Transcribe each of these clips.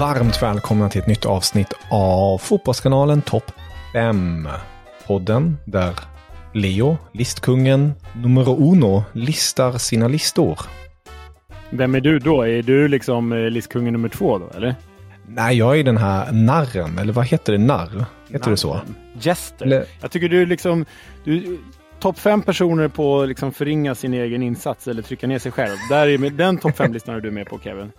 Varmt välkomna till ett nytt avsnitt av Fotbollskanalen Topp 5. Podden där Leo, listkungen numero uno, listar sina listor. Vem är du då? Är du liksom eh, listkungen nummer två då, eller? Nej, jag är den här narren, eller vad heter det? Narr? Heter det så? Jester. Eller- Jag tycker du liksom... Du, topp fem personer på att liksom förringa sin egen insats eller trycka ner sig själv. Där är den topp fem-listan är du med på Kevin.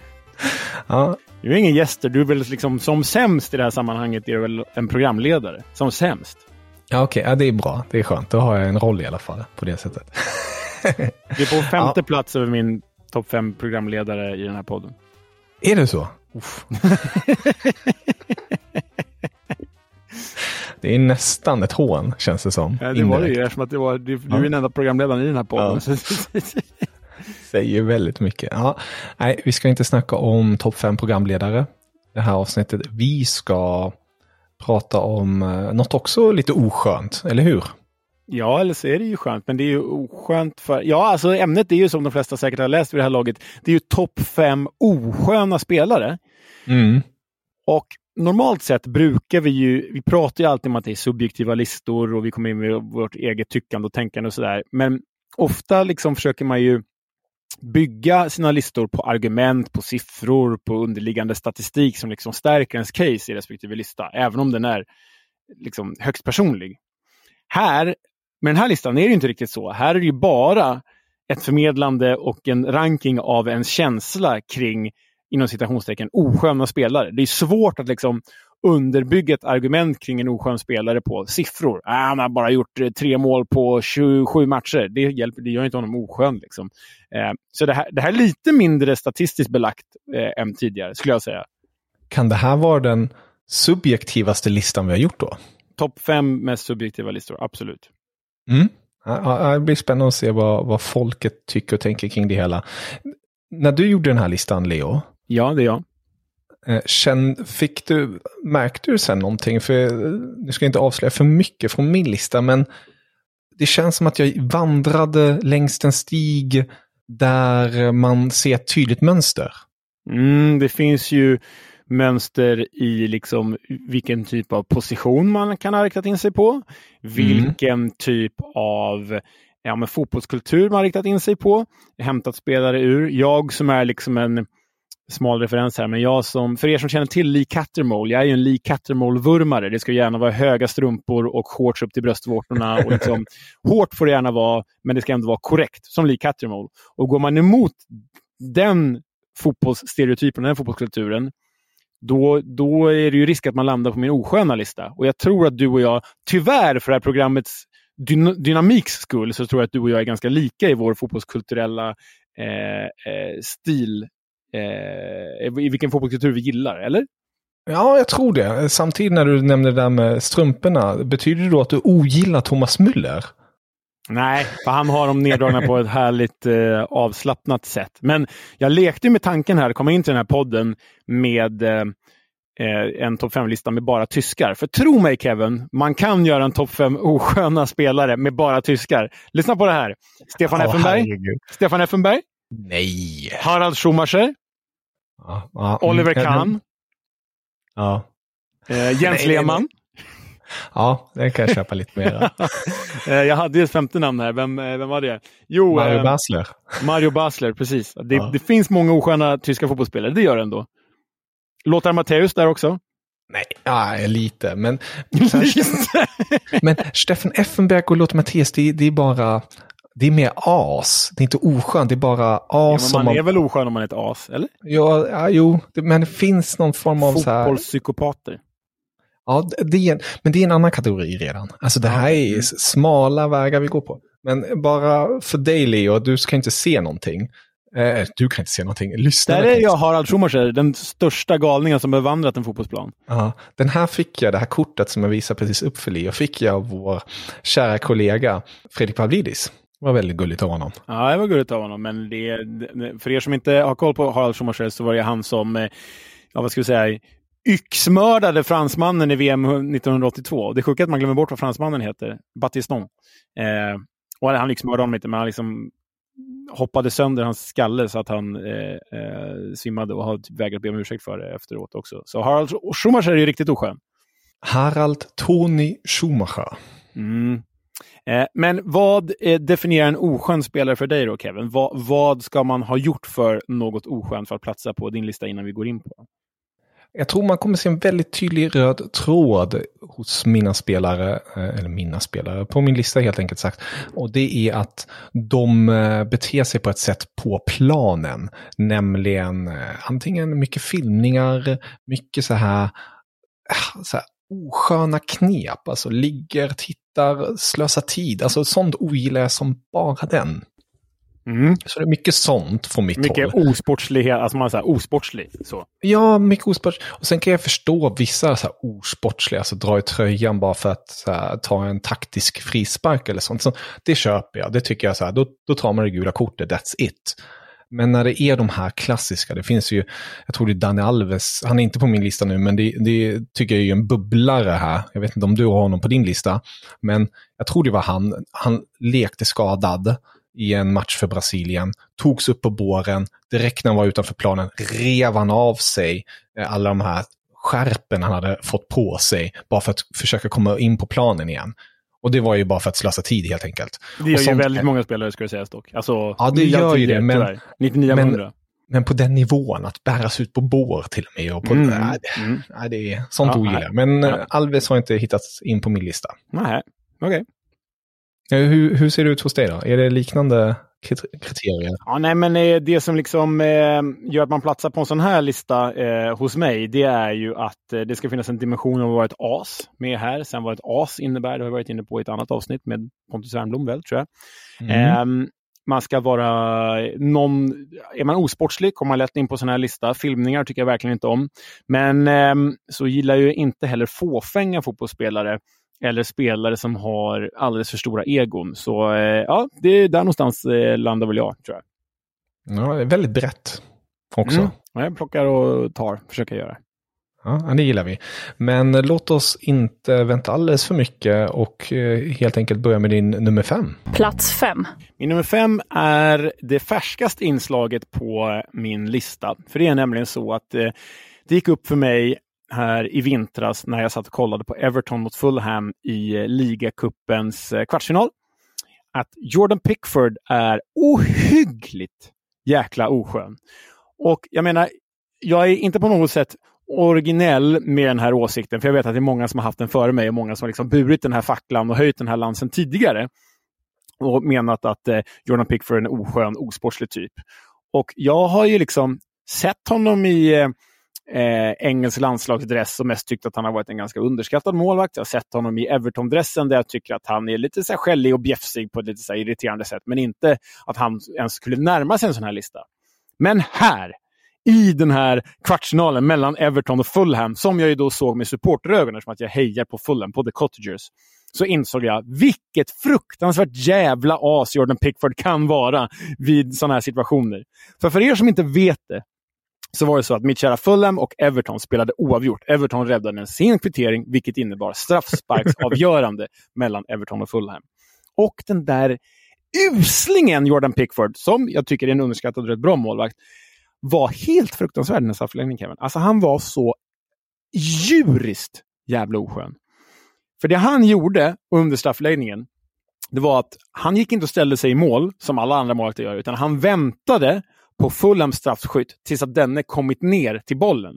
Ja, Du är ingen gäster. Du är väl liksom som sämst i det här sammanhanget är du väl en programledare. Som sämst. ja okej, ja, det är bra. Det är skönt. Då har jag en roll i alla fall på det sättet. Det är på femte plats över min topp fem programledare i den här podden. Är det så? Det är nästan ett hån, känns det som. Ja, det var det ju Indirekt. eftersom att det var, du, du Ja. är den enda programledaren i den här podden. Ja. Säger väldigt mycket. Ja, nej, vi ska inte snacka om topp fem programledare det här avsnittet. Vi ska prata om eh, något också lite oskönt, eller hur? Ja, eller så är det ju skönt, men det är ju oskönt för... Ja, alltså ämnet är ju som de flesta säkert har läst vid det här laget. Det är ju topp fem osköna spelare. Mm. Och normalt sett brukar vi ju... Vi pratar ju alltid om att det är subjektiva listor och vi kommer in med vårt eget tyckande och tänkande och sådär. Men ofta liksom försöker man ju bygga sina listor på argument, på siffror, på underliggande statistik som liksom stärker ens case i respektive lista, även om den är liksom högst personlig. Här, med den här listan är det inte riktigt så. Här är det ju bara ett förmedlande och en ranking av en känsla kring, inom citationstecken, osköna spelare. Det är svårt att liksom underbygga ett argument kring en oskön spelare på siffror. Ah, han har bara gjort eh, tre mål på 27 matcher. Det, hjälper, det gör inte honom oskön. Liksom. Eh, så det här, det här är lite mindre statistiskt belagt eh, än tidigare, skulle jag säga. Kan det här vara den subjektivaste listan vi har gjort då? Topp fem mest subjektiva listor, absolut. Mm. Ja, det blir spännande att se vad, vad folket tycker och tänker kring det hela. När du gjorde den här listan, Leo, Ja, det är jag. Eh, Känn, fick du, märkte du sen någonting? För eh, nu ska jag inte avslöja för mycket från min lista, men det känns som att jag vandrade längs en stig där man ser ett tydligt mönster. Mm, det finns ju mönster i liksom vilken typ av position man kan ha riktat in sig på. Vilken typ av ja, men fotbollskultur man har riktat in sig på. Hämtat spelare ur. Jag som är liksom en smal referens här, men jag som, för er som känner till Lee Cattermole, jag är ju en Lee Cattermole-vurmare. Det ska gärna vara höga strumpor och shorts upp till bröstvårtorna. Och liksom, hårt får det gärna vara, men det ska ändå vara korrekt, som Lee Cattermole. Och går man emot den fotbollsstereotypen, den fotbollskulturen, då, då är det ju risk att man landar på min osköna lista. Och jag tror att du och jag, tyvärr för det här programmets dyn dynamiks skull, så tror jag att du och jag är ganska lika i vår fotbollskulturella eh, eh, stil. Eh, I vilken fotbollskultur vi gillar, eller? Ja, jag tror det. Samtidigt när du nämnde det där med strumporna, betyder det då att du ogillar Thomas Müller? Nej, för han har dem neddragna på ett härligt eh, avslappnat sätt. Men jag lekte med tanken här, komma in till den här podden med eh, eh en topp 5-lista med bara tyskar. För tro mig Kevin, man kan göra en topp 5 osköna spelare med bara tyskar. Lyssna på det här. Stefan oh, Effenberg. Herregud. Stefan Effenberg. Nej. Harald Schumacher. Ja, ja, Oliver Kahn. Ja. Eh, Jens Lehmann. Ja, det kan jag köpa lite mer. Eh, jag hade ju ett femte namn här. Vem, eh, vem var det? Jo, Mario eh, Basler. Mario Basler, precis. Det, ja. det, finns många osköna tyska fotbollsspelare, det gör det ändå. Lothar Matthäus där också. Nej, ja, lite. Men, lite. men Steffen Effenberg och Lothar Matthäus, det, det, är bara... Det är mer as. Det är inte oskönt, det är bara as. Ja, man, man är väl oskön om man är ett as, eller? Ja, ja jo, det, men det finns någon form av... Fotbollspsykopater. Ja, det är, men det är en annan kategori redan. Alltså det här är mm. smala vägar vi går på. Men bara för dig Leo, du ska inte se någonting. Eh, du kan inte se någonting. Lyssna. Där är jag Harald Schumacher, den största galningen som bevandrat en fotbollsplan. Ja, den här fick jag, det här kortet som jag visade precis upp för Leo, fick jag av vår kära kollega Fredrik Pavlidis. Det var väldigt gulligt av honom. Ja, det var gulligt av honom. Men det, för er som inte har koll på Harald Schumacher så var det han som, eh, ja vad ska vi säga, yxmördade fransmannen i VM 1982. Det är sjukt att man glömmer bort vad fransmannen heter. Batiston. Eh, och han yxmördade honom inte, men han liksom hoppade sönder hans skalle så att han eh, eh, svimmade och har typ vägrat be om ursäkt för det efteråt också. Så Harald Schumacher är ju riktigt oskön. Harald Tony Schumacher. Mm. Eh, men vad eh, definierar en oskön spelare för dig då, Kevin? Va, vad ska man ha gjort för något oskönt för att platsa på din lista innan vi går in på? Jag tror man kommer se en väldigt tydlig röd tråd hos mina spelare, eh, eller mina spelare, på min lista helt enkelt sagt. Och det är att de beter sig på ett sätt på planen. Nämligen antingen mycket filmningar, mycket så här, ah, så här osköna knep. Alltså ligger, tittar, slösar tid. Alltså sånt ogillar jag som bara den. Mm. Så det är mycket sånt från mitt mycket håll. Mycket osportslighet, alltså man säger osportslig. Så. Ja, mycket osportsligt. Och sen kan jag förstå vissa så här osportsliga, alltså dra i tröjan bara för att här, ta en taktisk frispark eller sånt. Så det köper jag, det tycker jag så här, då, då tar man det gula kortet, that's it. Men när det är de här klassiska, det finns ju, jag tror det är Dani Alves, han är inte på min lista nu, men det, det tycker jag är en bubblare här. Jag vet inte om du har honom på din lista, men jag tror det var han, han lekte skadad i en match för Brasilien, togs upp på båren, direkt när han var utanför planen rev han av sig eh, alla de här skärpen han hade fått på sig bara för att försöka komma in på planen igen. Och det var ju bara för att slösa tid helt enkelt. Det gör ju väldigt många spelare ska det sägas dock. Alltså, ja, det gör ju det. Men, 99 men, men på den nivån, att bäras ut på bår till och med. Och på, mm. nej, mm. nej, det är sånt ja, ogillar Men ja. Alves har inte hittats in på min lista. Nej, okej. Okay. Hur, hur ser det ut hos dig då? Är det liknande kriterier? Ja, nej, men eh, det som liksom eh, gör att man platsar på en sån här lista eh, hos mig, det är ju att det ska finnas en dimension av att vara ett as med här. Sen vad ett as innebär, det har vi varit inne på i ett annat avsnitt med Pontus Wernbloom väl, tror jag. Mm. Ehm, man ska vara någon, är man osportslig kommer man lätt in på sån här lista. Filmningar tycker jag verkligen inte om. Men ehm, så gillar ju inte heller fåfänga fotbollsspelare eller spelare som har alldeles för stora egon. Så eh, ja, det är där någonstans eh, landar väl jag, tror jag. Ja, det är väldigt brett också. Mm. jag plockar och tar, försöker göra. Ja, det gillar vi. Men låt oss inte vänta alldeles för mycket och eh, helt enkelt börja med din nummer fem. Plats fem. Min nummer fem är det färskaste inslaget på min lista. För det är nämligen så att det gick upp för mig här i vintras när jag satt och kollade på Everton mot Fulham i eh, ligacupens eh, kvartsfinal. Att Jordan Pickford är ohyggligt jäkla oskön. Och jag menar, jag är inte på något sätt originell med den här åsikten, för jag vet att det är många som har haft den före mig och många som har liksom burit den här facklan och höjt den här lansen tidigare och menat att eh, Jordan Pickford är en oskön, osportslig typ. Och jag har ju liksom sett honom i eh, eh, engelsk landslagsdress och mest tyckt att han har varit en ganska underskattad målvakt. Jag har sett honom i Everton-dressen där jag tycker att han är lite så här skällig och bjäfsig på ett lite så här irriterande sätt, men inte att han ens skulle närma sig en sån här lista. Men här, i den här kvartsfinalen mellan Everton och Fulham, som jag ju då såg med supporterögon eftersom att jag hejar på Fulham, på The Cottagers, så insåg jag vilket fruktansvärt jävla as Jordan Pickford kan vara vid sådana här situationer. För för er som inte vet det, så var det så att mitt kära Fulham och Everton spelade oavgjort. Everton räddade en sen kvittering, vilket innebar straffsparksavgörande mellan Everton och Fulham. Och den där uslingen Jordan Pickford, som jag tycker är en underskattad och rätt bra målvakt, var helt fruktansvärd den straffläggningen, Kevin. Alltså han var så djuriskt jävla oskön. För det han gjorde under straffläggningen, det var att han gick inte och ställde sig i mål, som alla andra målvakter gör, utan han väntade på Fulhams straffskytt tills att denne kommit ner till bollen.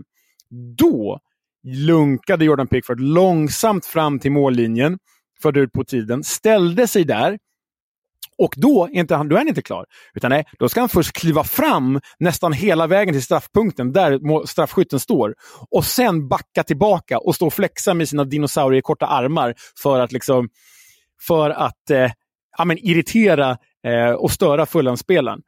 Då lunkade Jordan Pickford långsamt fram till mållinjen, förde ut på tiden, ställde sig där och då är, inte han, då är han inte klar. Utan nej, då ska han först kliva fram nästan hela vägen till straffpunkten där straffskytten står. Och sen backa tillbaka och stå och flexa med sina dinosauriekorta armar för att, liksom, för att eh, ja, men irritera eh, och störa Fulham-spelaren.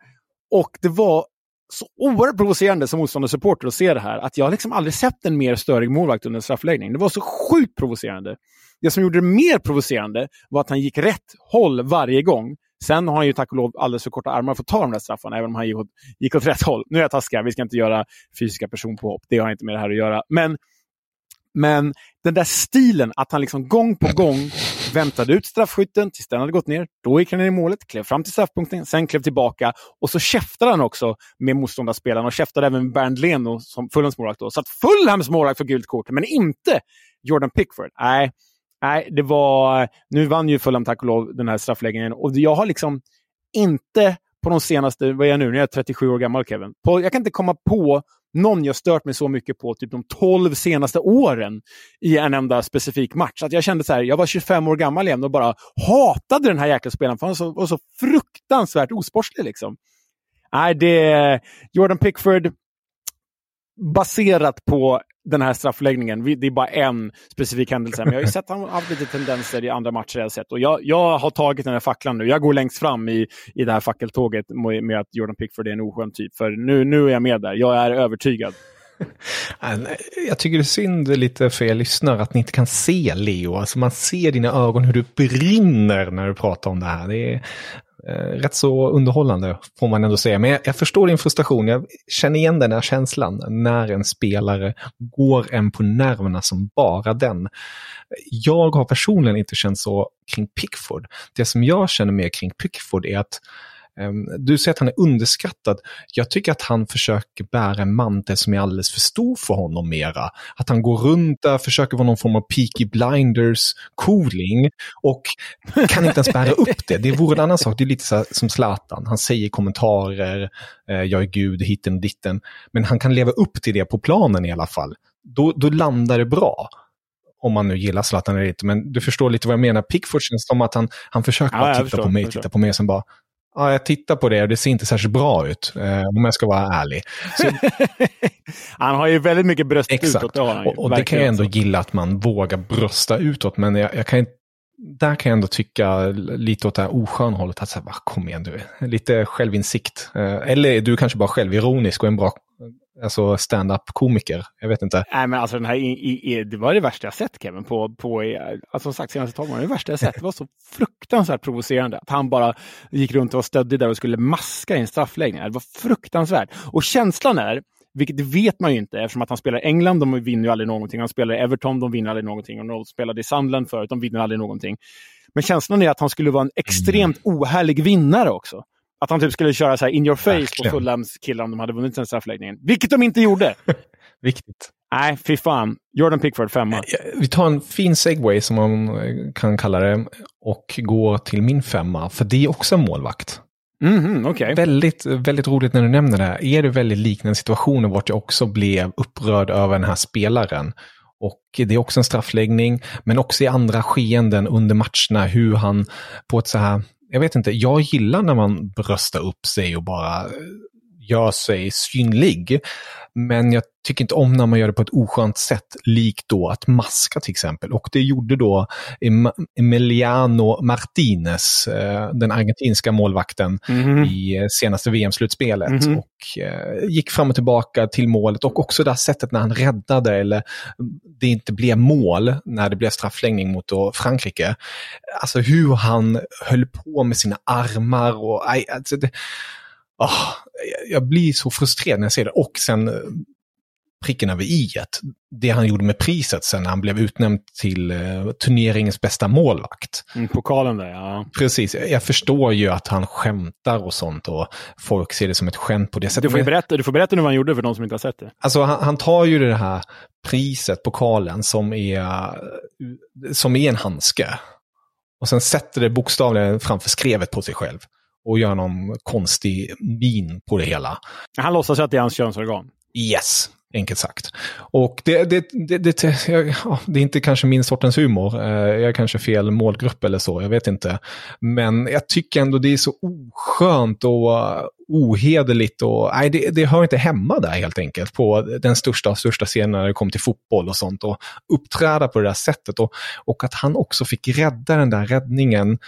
Och det var så oerhört provocerande som motståndarsupporter att se det här. Att jag liksom aldrig sett en mer störig målvakt under en straffläggning. Det var så sjukt provocerande. Det som gjorde det mer provocerande var att han gick rätt håll varje gång. Sen har han ju tack och lov alldeles för korta armar för att ta de där straffarna, även om han gick åt, gick åt rätt håll. Nu är jag taskig, vi ska inte göra fysiska personpåhopp. Det har inte med det här att göra. Men, men den där stilen, att han liksom gång på gång väntade ut straffskytten tills den hade gått ner. Då gick han ner i målet, klev fram till straffpunkten, sen klev tillbaka och så käftade han också med motståndarspelarna och käftade även med Bernd Leno, som Fulhams målvakt. Då. Så att Fulhams målvakt får gult kort, men inte Jordan Pickford. Nej, nej, det var... Nu vann ju Fulham tack och lov den här straffläggningen och jag har liksom inte på de senaste, vad är jag nu, nu är jag 37 år gammal Kevin. På, jag kan inte komma på någon jag stört mig så mycket på typ de 12 senaste åren i en enda specifik match. Att jag kände så här, jag var 25 år gammal igen och bara hatade den här jäkla spelaren för han var så, var så fruktansvärt osportslig. Liksom. Nej, det är Jordan Pickford baserat på den här straffläggningen. Det är bara en specifik händelse. Men jag har ju sett att han haft lite tendenser i andra matcher jag sett. Och jag, jag har tagit den här facklan nu. Jag går längst fram i, i det här fackeltåget med att Jordan Pickford är en oskön typ. För nu, nu är jag med där. Jag är övertygad. Jag tycker det är synd lite för er lyssnare att ni inte kan se Leo. Alltså man ser dina ögon hur du brinner när du pratar om det här. Det är, Eh, rätt så underhållande får man ändå säga. Men jag, jag, förstår din frustration. Jag känner igen den här känslan när en spelare går en på nerverna som bara den. Jag har personligen inte känt så kring Pickford. Det som jag känner mer kring Pickford är att du säger att han är underskattad. Jag tycker att han försöker bära en mantel som är alldeles för stor för honom mera. Att han går runt där, försöker vara någon form av Peaky Blinders cooling och kan inte ens bära upp det. Det vore en annan sak. Det är lite så som Zlatan. Han säger kommentarer, eh, jag är gud, hitten och ditten. Men han kan leva upp till det på planen i alla fall. Då, då landar det bra om man nu gillar Zlatan eller inte. Men du förstår lite vad jag menar. Pickford känns som att han, han försöker ja, titta förstår, på mig, titta på mig och sen bara, ja, jag tittar på det och det ser inte särskilt bra ut, eh, om jag ska vara ärlig. Så... han har ju väldigt mycket bröst Exakt. utåt. Det och, och det kan jag ändå gilla att man vågar brösta utåt, men jag, jag kan där kan jag ändå tycka lite åt det här osköna hållet. Att säga, kom igen du, lite självinsikt. Eh, eller är du kanske bara självironisk och en bra alltså stand-up-komiker. Jag vet inte. Nej, men alltså den här, i, i, det var det värsta jag sett Kevin. På, på, alltså som sagt, senaste tolv månaderna. Det värsta jag sett. Det var så fruktansvärt provocerande. Att han bara gick runt och var stöddig där och skulle maska i en straffläggning. Det var fruktansvärt. Och känslan är, vilket vet man ju inte eftersom att han spelar i England, de vinner ju aldrig någonting. Han spelar i Everton, de vinner aldrig någonting. Och de spelade i Sunderland förut, de vinner aldrig någonting. Men känslan är att han skulle vara en extremt mm. ohärlig vinnare också. Att han typ skulle köra så in your face Verkligen. på Fulhams killar om de hade vunnit den straffläggningen. Vilket de inte gjorde! Viktigt. Nej, fy fan. Jordan Pickford femma. Vi tar en fin segway som man kan kalla det och går till min femma. För det är också en målvakt. Mm, okay. Väldigt, väldigt roligt när du nämner det här. Är det väldigt liknande situationer vart jag också blev upprörd över den här spelaren. Och det är också en straffläggning, men också i andra skeenden under matcherna hur han på ett så här jag vet inte, jag gillar när man bröstar upp sig och bara gör sig synlig. Men jag tycker inte om när man gör det på ett oskönt sätt, likt då att maska till exempel. Och det gjorde då Emiliano Martinez, eh, den argentinska målvakten, mm. i eh, senaste VM-slutspelet. Mm. Och eh, gick fram och tillbaka till målet och också det här sättet när han räddade eller det inte blev mål när det blev straffläggning mot Frankrike. Alltså hur han höll på med sina armar och... Alltså det, oh, jag blir så frustrerad när jag ser det. Och sen eh, pricken över i det han gjorde med priset sen när han blev utnämnd till uh, turneringens bästa målvakt. Mm, pokalen där, ja. Precis. Jag förstår ju att han skämtar och sånt och folk ser det som ett skämt på det sättet. Du får, berätta, du får berätta nu vad han gjorde för de som inte har sett det. Alltså han, han tar ju det här priset, pokalen, som är, som är en handske. Och sen sätter det bokstavligen framför skrevet på sig själv och gör någon konstig min på det hela. Han låtsas att det är hans könsorgan? Yes, enkelt sagt. Och det, det, det, det, ja, det är inte kanske min sortens humor. Eh, jag är kanske fel målgrupp eller så, jag vet inte. Men jag tycker ändå det är så oskönt och ohederligt och nej, det, det hör inte hemma där helt enkelt på den största av största scenen när det kom till fotboll och sånt och uppträda på det där sättet och, och att han också fick rädda den där räddningen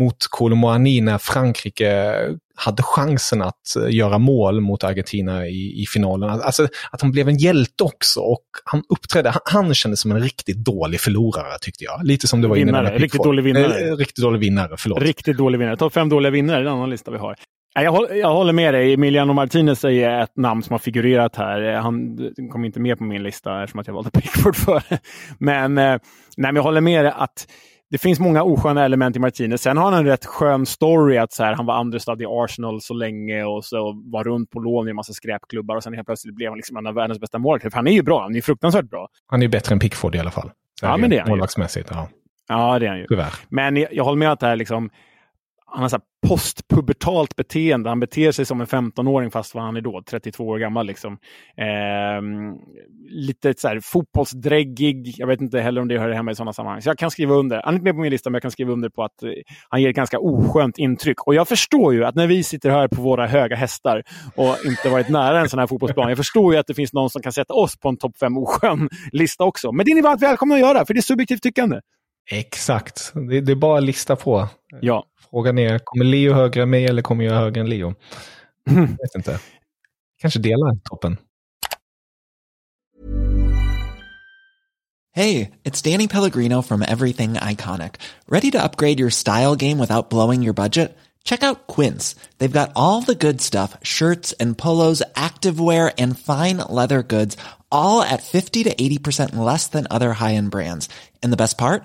mot Colomboani när Frankrike hade chansen att eh, göra mål mot Argentina i, i finalen. Alltså att han blev en hjälte också och han uppträdde, han, han kändes som en riktigt dålig förlorare tyckte jag. Lite som det var vinnare, innan. Riktigt dålig vinnare. Eh, riktigt dålig vinnare, förlåt. Riktigt dålig vinnare. Topp fem dåliga vinnare, det är en annan lista vi har. Jag, håller, jag håller med dig. Emiliano Martinez är ett namn som har figurerat här. Han kom inte med på min lista eftersom att jag valde Pickford för. Men, eh, nej, men jag håller med dig att det finns många osköna element i Martinez. Sen har han en rätt skön story att så här, han var understöd i Arsenal så länge och så var runt på lån i en massa skräpklubbar och sen helt plötsligt blev han liksom en av världens bästa målvakter. Han är ju bra, han är fruktansvärt bra. Han är bättre än Pickford i alla fall. Ja, men det är han Målvaktsmässigt, ja. Ja, det är han ju. Tyvärr. Men jag, jag håller med att det här liksom, han har så postpubertalt beteende. Han beter sig som en 15-åring fast vad han är då, 32 år gammal. Liksom. Eh, lite så här, fotbollsdräggig. Jag vet inte heller om det hör hemma i sådana sammanhang. Så jag kan skriva under. Han är inte med på min lista, men jag kan skriva under på att eh, han ger ett ganska oskönt intryck. Och jag förstår ju att när vi sitter här på våra höga hästar och inte varit nära en sån här fotbollsplan. Jag förstår ju att det finns någon som kan sätta oss på en topp 5 oskön lista också. Men det är ni varmt välkomna att göra, för det är subjektivt tyckande. Exakt. Det, det är bara att lista på. Ja. Frågan är, kommer Leo högre än mig eller kommer jag högre än Leo? Jag vet inte. Kanske delar toppen. Hey, it's Danny Pellegrino from Everything Iconic. Ready to upgrade your style game without blowing your budget? Check out Quince. They've got all the good stuff, shirts and polos, activewear and fine leather goods, all at 50 to 80% less than other high-end brands. And the best part?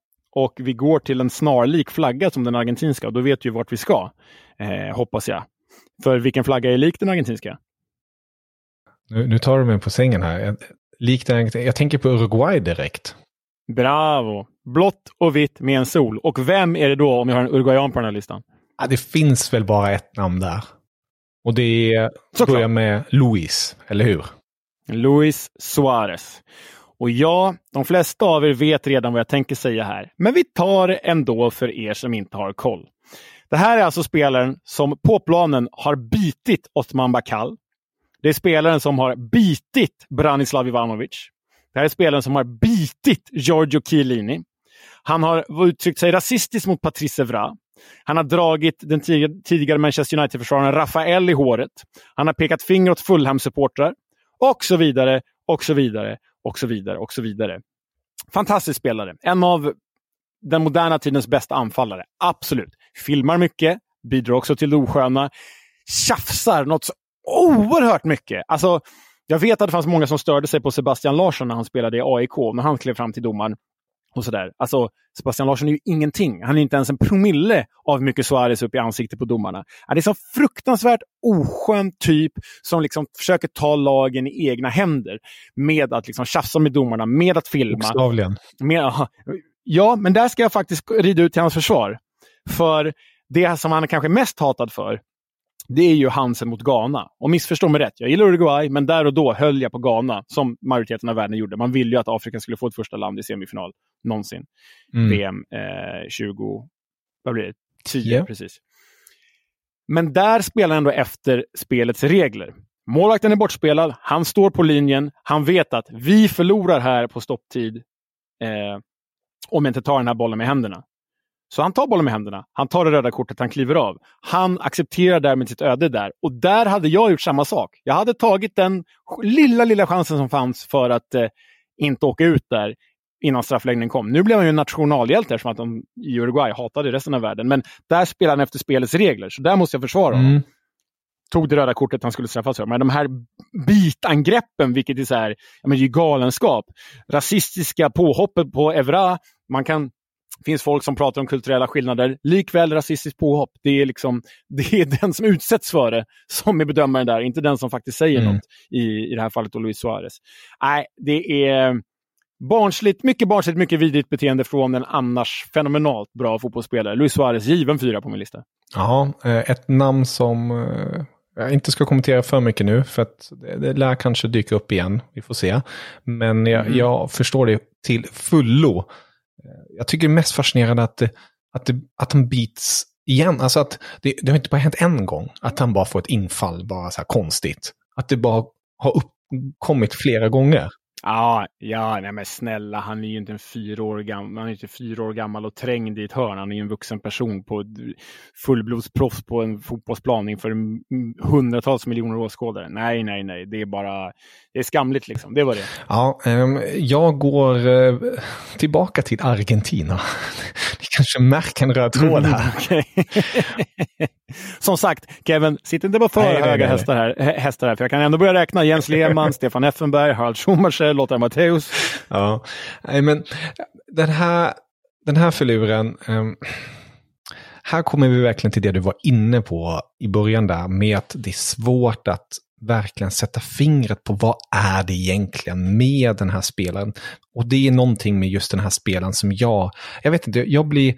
och vi går till en snarlik flagga som den argentinska och då vet vi vart vi ska. Eh, hoppas jag. För vilken flagga är lik den argentinska? Nu, nu tar du mig på sängen här. Lik den, jag tänker på Uruguay direkt. Bravo! Blått och vitt med en sol. Och vem är det då om jag har en uruguayan på den här listan? Ja, det finns väl bara ett namn där. Och det är, Såklart. börjar med Luis, eller hur? Luis Suarez. Och ja, de flesta av er vet redan vad jag tänker säga här. Men vi tar det ändå för er som inte har koll. Det här är alltså spelaren som på planen har bitit Otman Bakal. Det är spelaren som har bitit Branislav Ivanovic. Det här är spelaren som har bitit Giorgio Chiellini. Han har uttryckt sig rasistiskt mot Patrice Evra. Han har dragit den tidigare Manchester United-försvararen Rafael i håret. Han har pekat finger åt Fulham-supportrar. Och så vidare, och så vidare, och så vidare, och så vidare. Fantastisk spelare. En av den moderna tidens bästa anfallare. Absolut. Filmar mycket, bidrar också till det osköna. Tjafsar något så oerhört mycket. Alltså, jag vet att det fanns många som störde sig på Sebastian Larsson när han spelade i AIK, när han klev fram till domaren. Och sådär. Alltså, Sebastian Larsson är ju ingenting. Han är inte ens en promille av hur mycket Suarez upp i ansiktet på domarna. Det är så fruktansvärt oskön typ som liksom försöker ta lagen i egna händer med att liksom tjafsa med domarna, med att filma. Bokstavligen. Med, ja, men där ska jag faktiskt rida ut till hans försvar. För det som han är kanske mest hatad för, det är ju Hansen mot Ghana. Och missförstå mig rätt, jag gillar Uruguay, men där och då höll jag på Ghana, som majoriteten av världen gjorde. Man ville ju att Afrika skulle få ett första land i semifinal någonsin. Mm. VM eh, 20... Vad blir det? 10, Ja. precis. Men där spelar han ändå efter spelets regler. Målvakten är bortspelad, han står på linjen, han vet att vi förlorar här på stopptid eh, om jag inte tar den här bollen med händerna. Så han tar bollen med händerna, han tar det röda kortet, han kliver av. Han accepterar därmed sitt öde där. Och där hade jag gjort samma sak. Jag hade tagit den lilla, lilla chansen som fanns för att eh, inte åka ut där innan straffläggningen kom. Nu blev han ju en nationalhjälte eftersom att de i Uruguay hatade resten av världen. Men där spelar han efter spelets regler, så där måste jag försvara honom. Mm. Tog det röda kortet han skulle straffas för. Men de här bitangreppen, vilket är så här, ja, men det är galenskap. Rasistiska påhoppet på Evra. Man kan finns folk som pratar om kulturella skillnader. Likväl rasistiskt påhopp. Det är, liksom, det är den som utsätts för det som är bedömaren där, inte den som faktiskt säger Mm. något. I, I det här fallet då Luis Suarez. Nej, det är barnsligt, mycket barnsligt, mycket vidrigt beteende från en annars fenomenalt bra fotbollsspelare. Luis Suarez, given fyra på min lista. Ja, eh, ett namn som eh, jag inte ska kommentera för mycket nu, för att det, det lär kanske dyka upp igen. Vi får se. Men jag, Mm. jag förstår det till fullo. Eh, jag tycker det är mest fascinerande att, att, att han bits igen. Alltså att det, det har inte bara hänt en gång, att han bara får ett infall, bara så här konstigt. Att det bara har uppkommit flera gånger. Ja, ja nej men snälla, han är ju inte en fyra år gammal, han är inte fyra år gammal och trängd i ett hörn. Han är ju en vuxen person på fullblodsproffs på en fotbollsplan inför mm, hundratals miljoner åskådare. Nej, nej, nej, det är bara, det är skamligt liksom. Det var det. Ja, ehm, jag går eh, tillbaka till Argentina. Ni kanske märker en röd tråd här. Okej. Som sagt, Kevin, sitt inte på för Nej, höga nej, nej. Hästar, här, hä- hästar här, för jag kan ändå börja räkna Jens Lehmann, Stefan Effenberg, Harald Schumacher, Lothar Matteus. Ja, nej men eh, den här, den här filuren, Um, här kommer vi verkligen till det du var inne på i början där, med att det är svårt att verkligen sätta fingret på vad är det egentligen med den här spelen. Och det är någonting med just den här spelen som jag, jag vet inte, jag blir,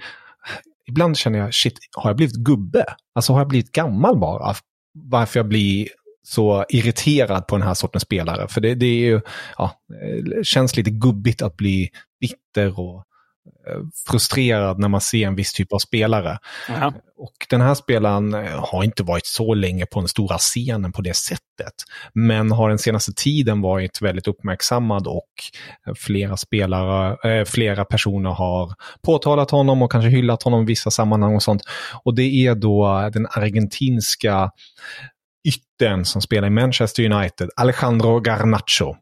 ibland känner jag, shit, har jag blivit gubbe? Alltså har jag blivit gammal bara? Varför jag blir så irriterad på den här sortens spelare. För det, det är ju, ja, det känns lite gubbigt att bli bitter och eh, frustrerad när man ser en viss typ av spelare. Ja. Och den här spelaren eh, har inte varit så länge på den stora scenen på det sättet. Men har den senaste tiden varit väldigt uppmärksammad och eh, flera spelare, eh, flera personer har påtalat honom och kanske hyllat honom i vissa sammanhang och sånt. Och det är då den argentinska yttern som spelar i Manchester United, Alejandro Garnacho.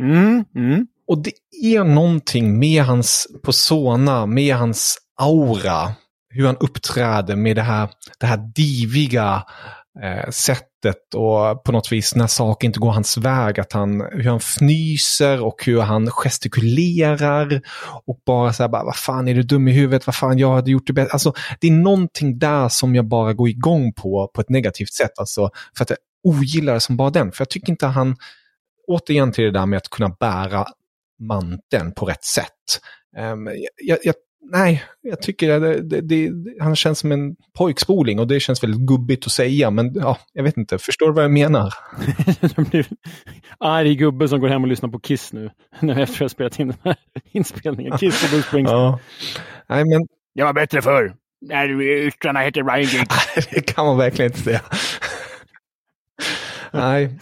Mm, mm. Och det är någonting med hans persona, med hans aura, hur han uppträder med det här, det här diviga eh, sättet och på något vis när saker inte går hans väg, att han, hur han fnyser och hur han gestikulerar och bara så här, bara, vad fan är du dum i huvudet, vad fan jag hade gjort det bättre. Alltså det är någonting där som jag bara går igång på, på ett negativt sätt, alltså för att jag ogillar det som bara den, för jag tycker inte han, återigen till det där med att kunna bära manteln på rätt sätt. Um, jag, jag nej, jag tycker det, det, det, han känns som en pojkspoling och det känns väldigt gubbigt att säga. Men ja, jag vet inte, förstår du vad jag menar? arg gubbe som går hem och lyssnar på Kiss nu. När efter jag spelat in den här inspelningen. Kiss och Bruce Springsteen. Ja. Nej, men... Jag var bättre förr. När yttrarna hette Ryan Giggs. det kan man verkligen inte säga. Nej,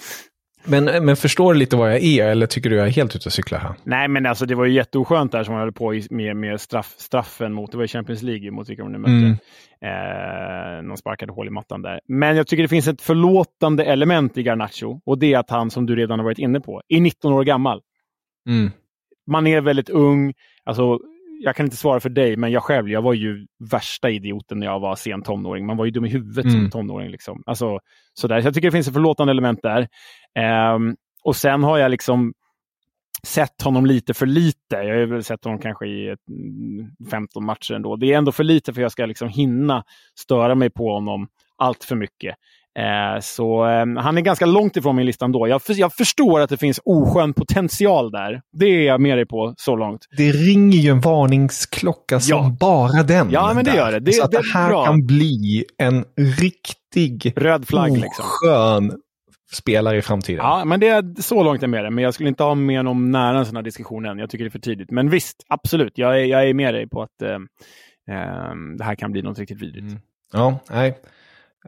men, men förstår du lite vad jag är eller tycker du jag är helt ute och cyklar här? Nej, men alltså det var ju jätteoskönt där som man höll på med, med straff, straffen mot, det var Champions League mot vilka de nu mötte. Mm. Eh, någon sparkade hål i mattan där. Men jag tycker det finns ett förlåtande element i Garnacho och det är att han, som du redan har varit inne på, är 19 år gammal. Mm. Man är väldigt ung. Alltså, jag kan inte svara för dig, men jag själv, jag var ju värsta idioten när jag var sen tonåring. Man var ju dum i huvudet mm. som tonåring. Liksom. Alltså, sådär. Så jag tycker det finns ett förlåtande element där. Um, och sen har jag liksom sett honom lite för lite. Jag har väl sett honom kanske i ett, 15 mm, matcher ändå. Det är ändå för lite för att jag ska liksom hinna störa mig på honom allt för mycket. Eh, så eh, han är ganska långt ifrån min lista ändå. Jag, jag förstår att det finns oskön potential där. Det är jag med dig på så långt. Det ringer ju en varningsklocka som ja. bara den. Ja, men det där. gör det. Det, så det, det här bra. kan bli en riktig röd flagg. Liksom. Oskön spelare i framtiden. Ja, men det är så långt är med det. Men jag skulle inte ha med honom nära en sån här diskussion än. Jag tycker det är för tidigt. Men visst, absolut. Jag är, jag är med dig på att eh, det här kan bli något riktigt vidrigt. Mm. Ja, nej.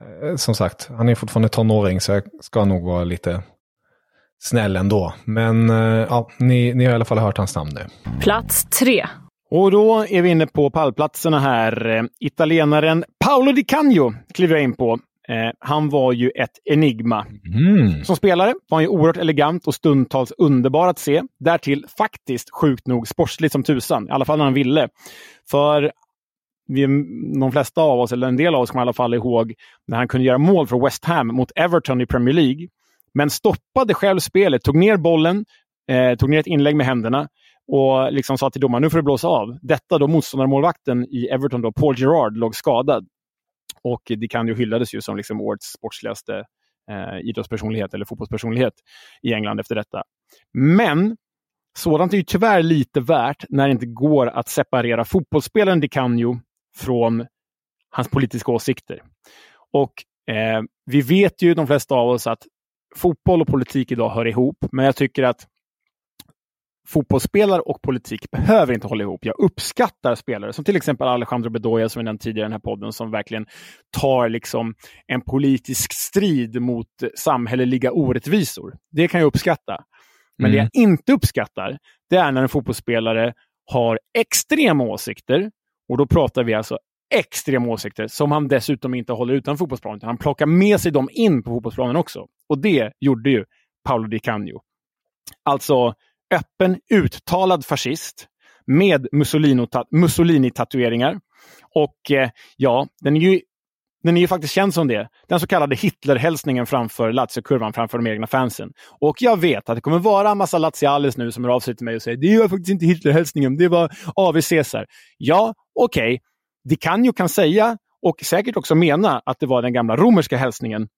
Eh, som sagt, han är fortfarande tonåring så jag ska nog vara lite snäll ändå. Men eh, ja, ni, ni har i alla fall hört hans namn nu. Plats tre. Och då är vi inne på pallplatserna här. Eh, italienaren Paolo Di Canio kliver jag in på. Eh, han var ju ett enigma. Mm. Som spelare var han ju oerhört elegant och stundtals underbar att se. Därtill faktiskt sjukt nog sportsligt som tusan, i alla fall när han ville. För vi, de flesta av oss, eller en del av oss, kommer i alla fall ihåg när han kunde göra mål för West Ham mot Everton i Premier League. Men stoppade själv spelet, tog ner bollen, eh, tog ner ett inlägg med händerna och liksom sa till domaren nu får du blåsa av. Detta då motståndarmålvakten i Everton, då, Paul Gerard, låg skadad. Och det kan ju hyllades ju som liksom årets sportsligaste eh, idrottspersonlighet eller fotbollspersonlighet i England efter detta. Men sådant är ju tyvärr lite värt när det inte går att separera fotbollsspelaren Di Canio från hans politiska åsikter. Och eh, vi vet ju de flesta av oss att fotboll och politik idag hör ihop, men jag tycker att fotbollsspelare och politik behöver inte hålla ihop. Jag uppskattar spelare som till exempel Alejandro Bedoya som vi nämnt tidigare i den här podden som verkligen tar liksom en politisk strid mot samhälleliga orättvisor. Det kan jag uppskatta. Men mm. det jag inte uppskattar, det är när en fotbollsspelare har extrema åsikter och då pratar vi alltså extrema åsikter som han dessutom inte håller utan fotbollsplanen. Han plockar med sig dem in på fotbollsplanen också. Och det gjorde ju Paolo Di Canio. Alltså öppen, uttalad fascist med Mussolini-tatueringar. Och eh, ja, den är ju den är ju faktiskt känd som det. Den så kallade Hitlerhälsningen framför Lazio-kurvan framför de egna fansen. Och jag vet att det kommer vara en massa Lazialis nu som är av sig till mig och säger det var faktiskt inte Hitlerhälsningen, det var AV Caesar. Ja, okej. Okay. Det kan ju kan säga och säkert också mena att det var den gamla romerska hälsningen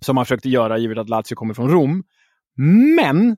som man försökte göra givet att Lazio kommer från Rom. Men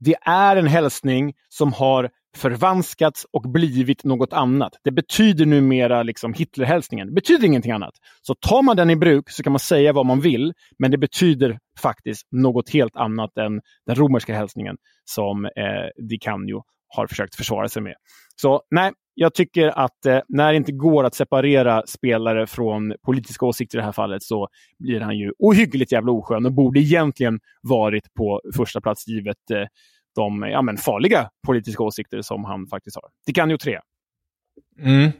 det är en hälsning som har förvanskats och blivit något annat. Det betyder numera liksom Hitlerhälsningen. Det betyder ingenting annat. Så tar man den i bruk så kan man säga vad man vill, men det betyder faktiskt något helt annat än den romerska hälsningen som eh, Di Canio har försökt försvara sig med. Så nej, jag tycker att eh, när det inte går att separera spelare från politiska åsikter i det här fallet så blir han ju ohyggligt jävla oskön och borde egentligen varit på första plats givet eh, de ja, men farliga politiska åsikter som han faktiskt har. Det kan ju tre. Mm.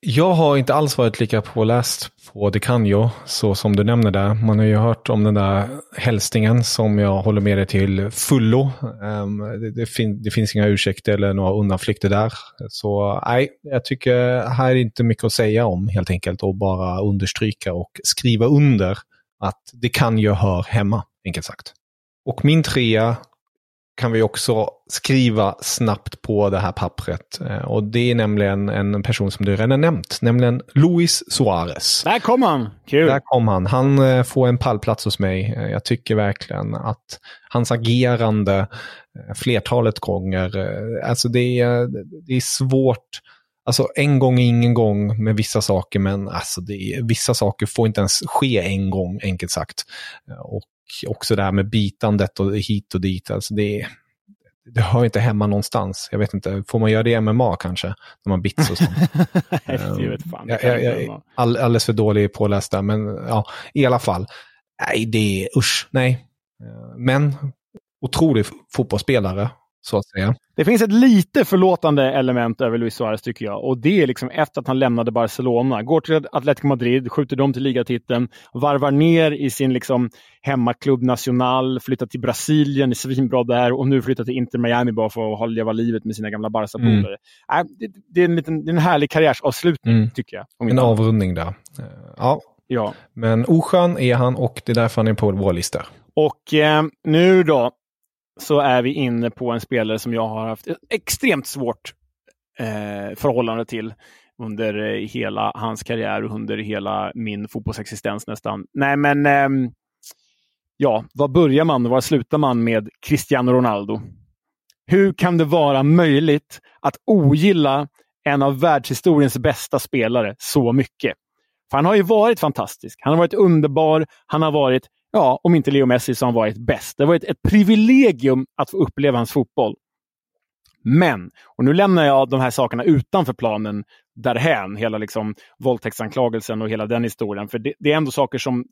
Jag har inte alls varit lika påläst på De kan ju, så som du nämner där. Man har ju hört om den där hälsningen som jag håller med dig till fullo. Ehm, det, det, fin det, finns inga ursäkter eller några undanflykter där. Så nej, jag tycker här är inte mycket att säga om helt enkelt och bara understryka och skriva under att det kan ju hör hemma, enkelt sagt. Och min trea kan vi också skriva snabbt på det här pappret. Eh, och det är nämligen en person som du redan nämnt, nämligen Luis Suarez. Där kom han! Kul! Där kom han. Han eh, får en pallplats hos mig. Eh, jag tycker verkligen att hans agerande flertalet gånger, alltså det är, det är svårt Alltså en gång är ingen gång med vissa saker, men alltså det, vissa saker får inte ens ske en gång, enkelt sagt. Och också det här med bitandet och hit och dit. Alltså det, det hör inte hemma någonstans. Jag vet inte, får man göra det i MMA kanske? När man bits och sånt. jag vet fan. jag, jag, jag är all, alldeles för dålig påläst där, men ja, i alla fall. Nej, det är usch, nej. Men otrolig fotbollsspelare, så att säga. Det finns ett lite förlåtande element över Luis Suarez tycker jag. Och det är liksom efter att han lämnade Barcelona. Går till Atletico Madrid, skjuter dem till ligatiteln, varvar ner i sin liksom hemmaklubb Nacional, flyttar till Brasilien, är svinbra där och nu flyttar till Inter Miami bara för att leva livet med sina gamla Barca-polare. Mm. Äh, det, det, är en liten, det är en härlig karriärsavslutning mm. tycker jag. En avrundning där. Ja. ja. Men oskön är han och det är därför han är på vår lista. Och eh, nu då, så är vi inne på en spelare som jag har haft ett extremt svårt eh, förhållande till under eh, hela hans karriär och under hela min fotbollsexistens nästan. Nej, men eh, ja, var börjar man och var slutar man med Cristiano Ronaldo? Hur kan det vara möjligt att ogilla en av världshistoriens bästa spelare så mycket? För han har ju varit fantastisk. Han har varit underbar. Han har varit ja, om inte Leo Messi som varit bäst. Det var ett, ett privilegium att få uppleva hans fotboll. Men, och nu lämnar jag de här sakerna utanför planen därhän, hela liksom våldtäktsanklagelsen och hela den historien. För det, det är ändå saker som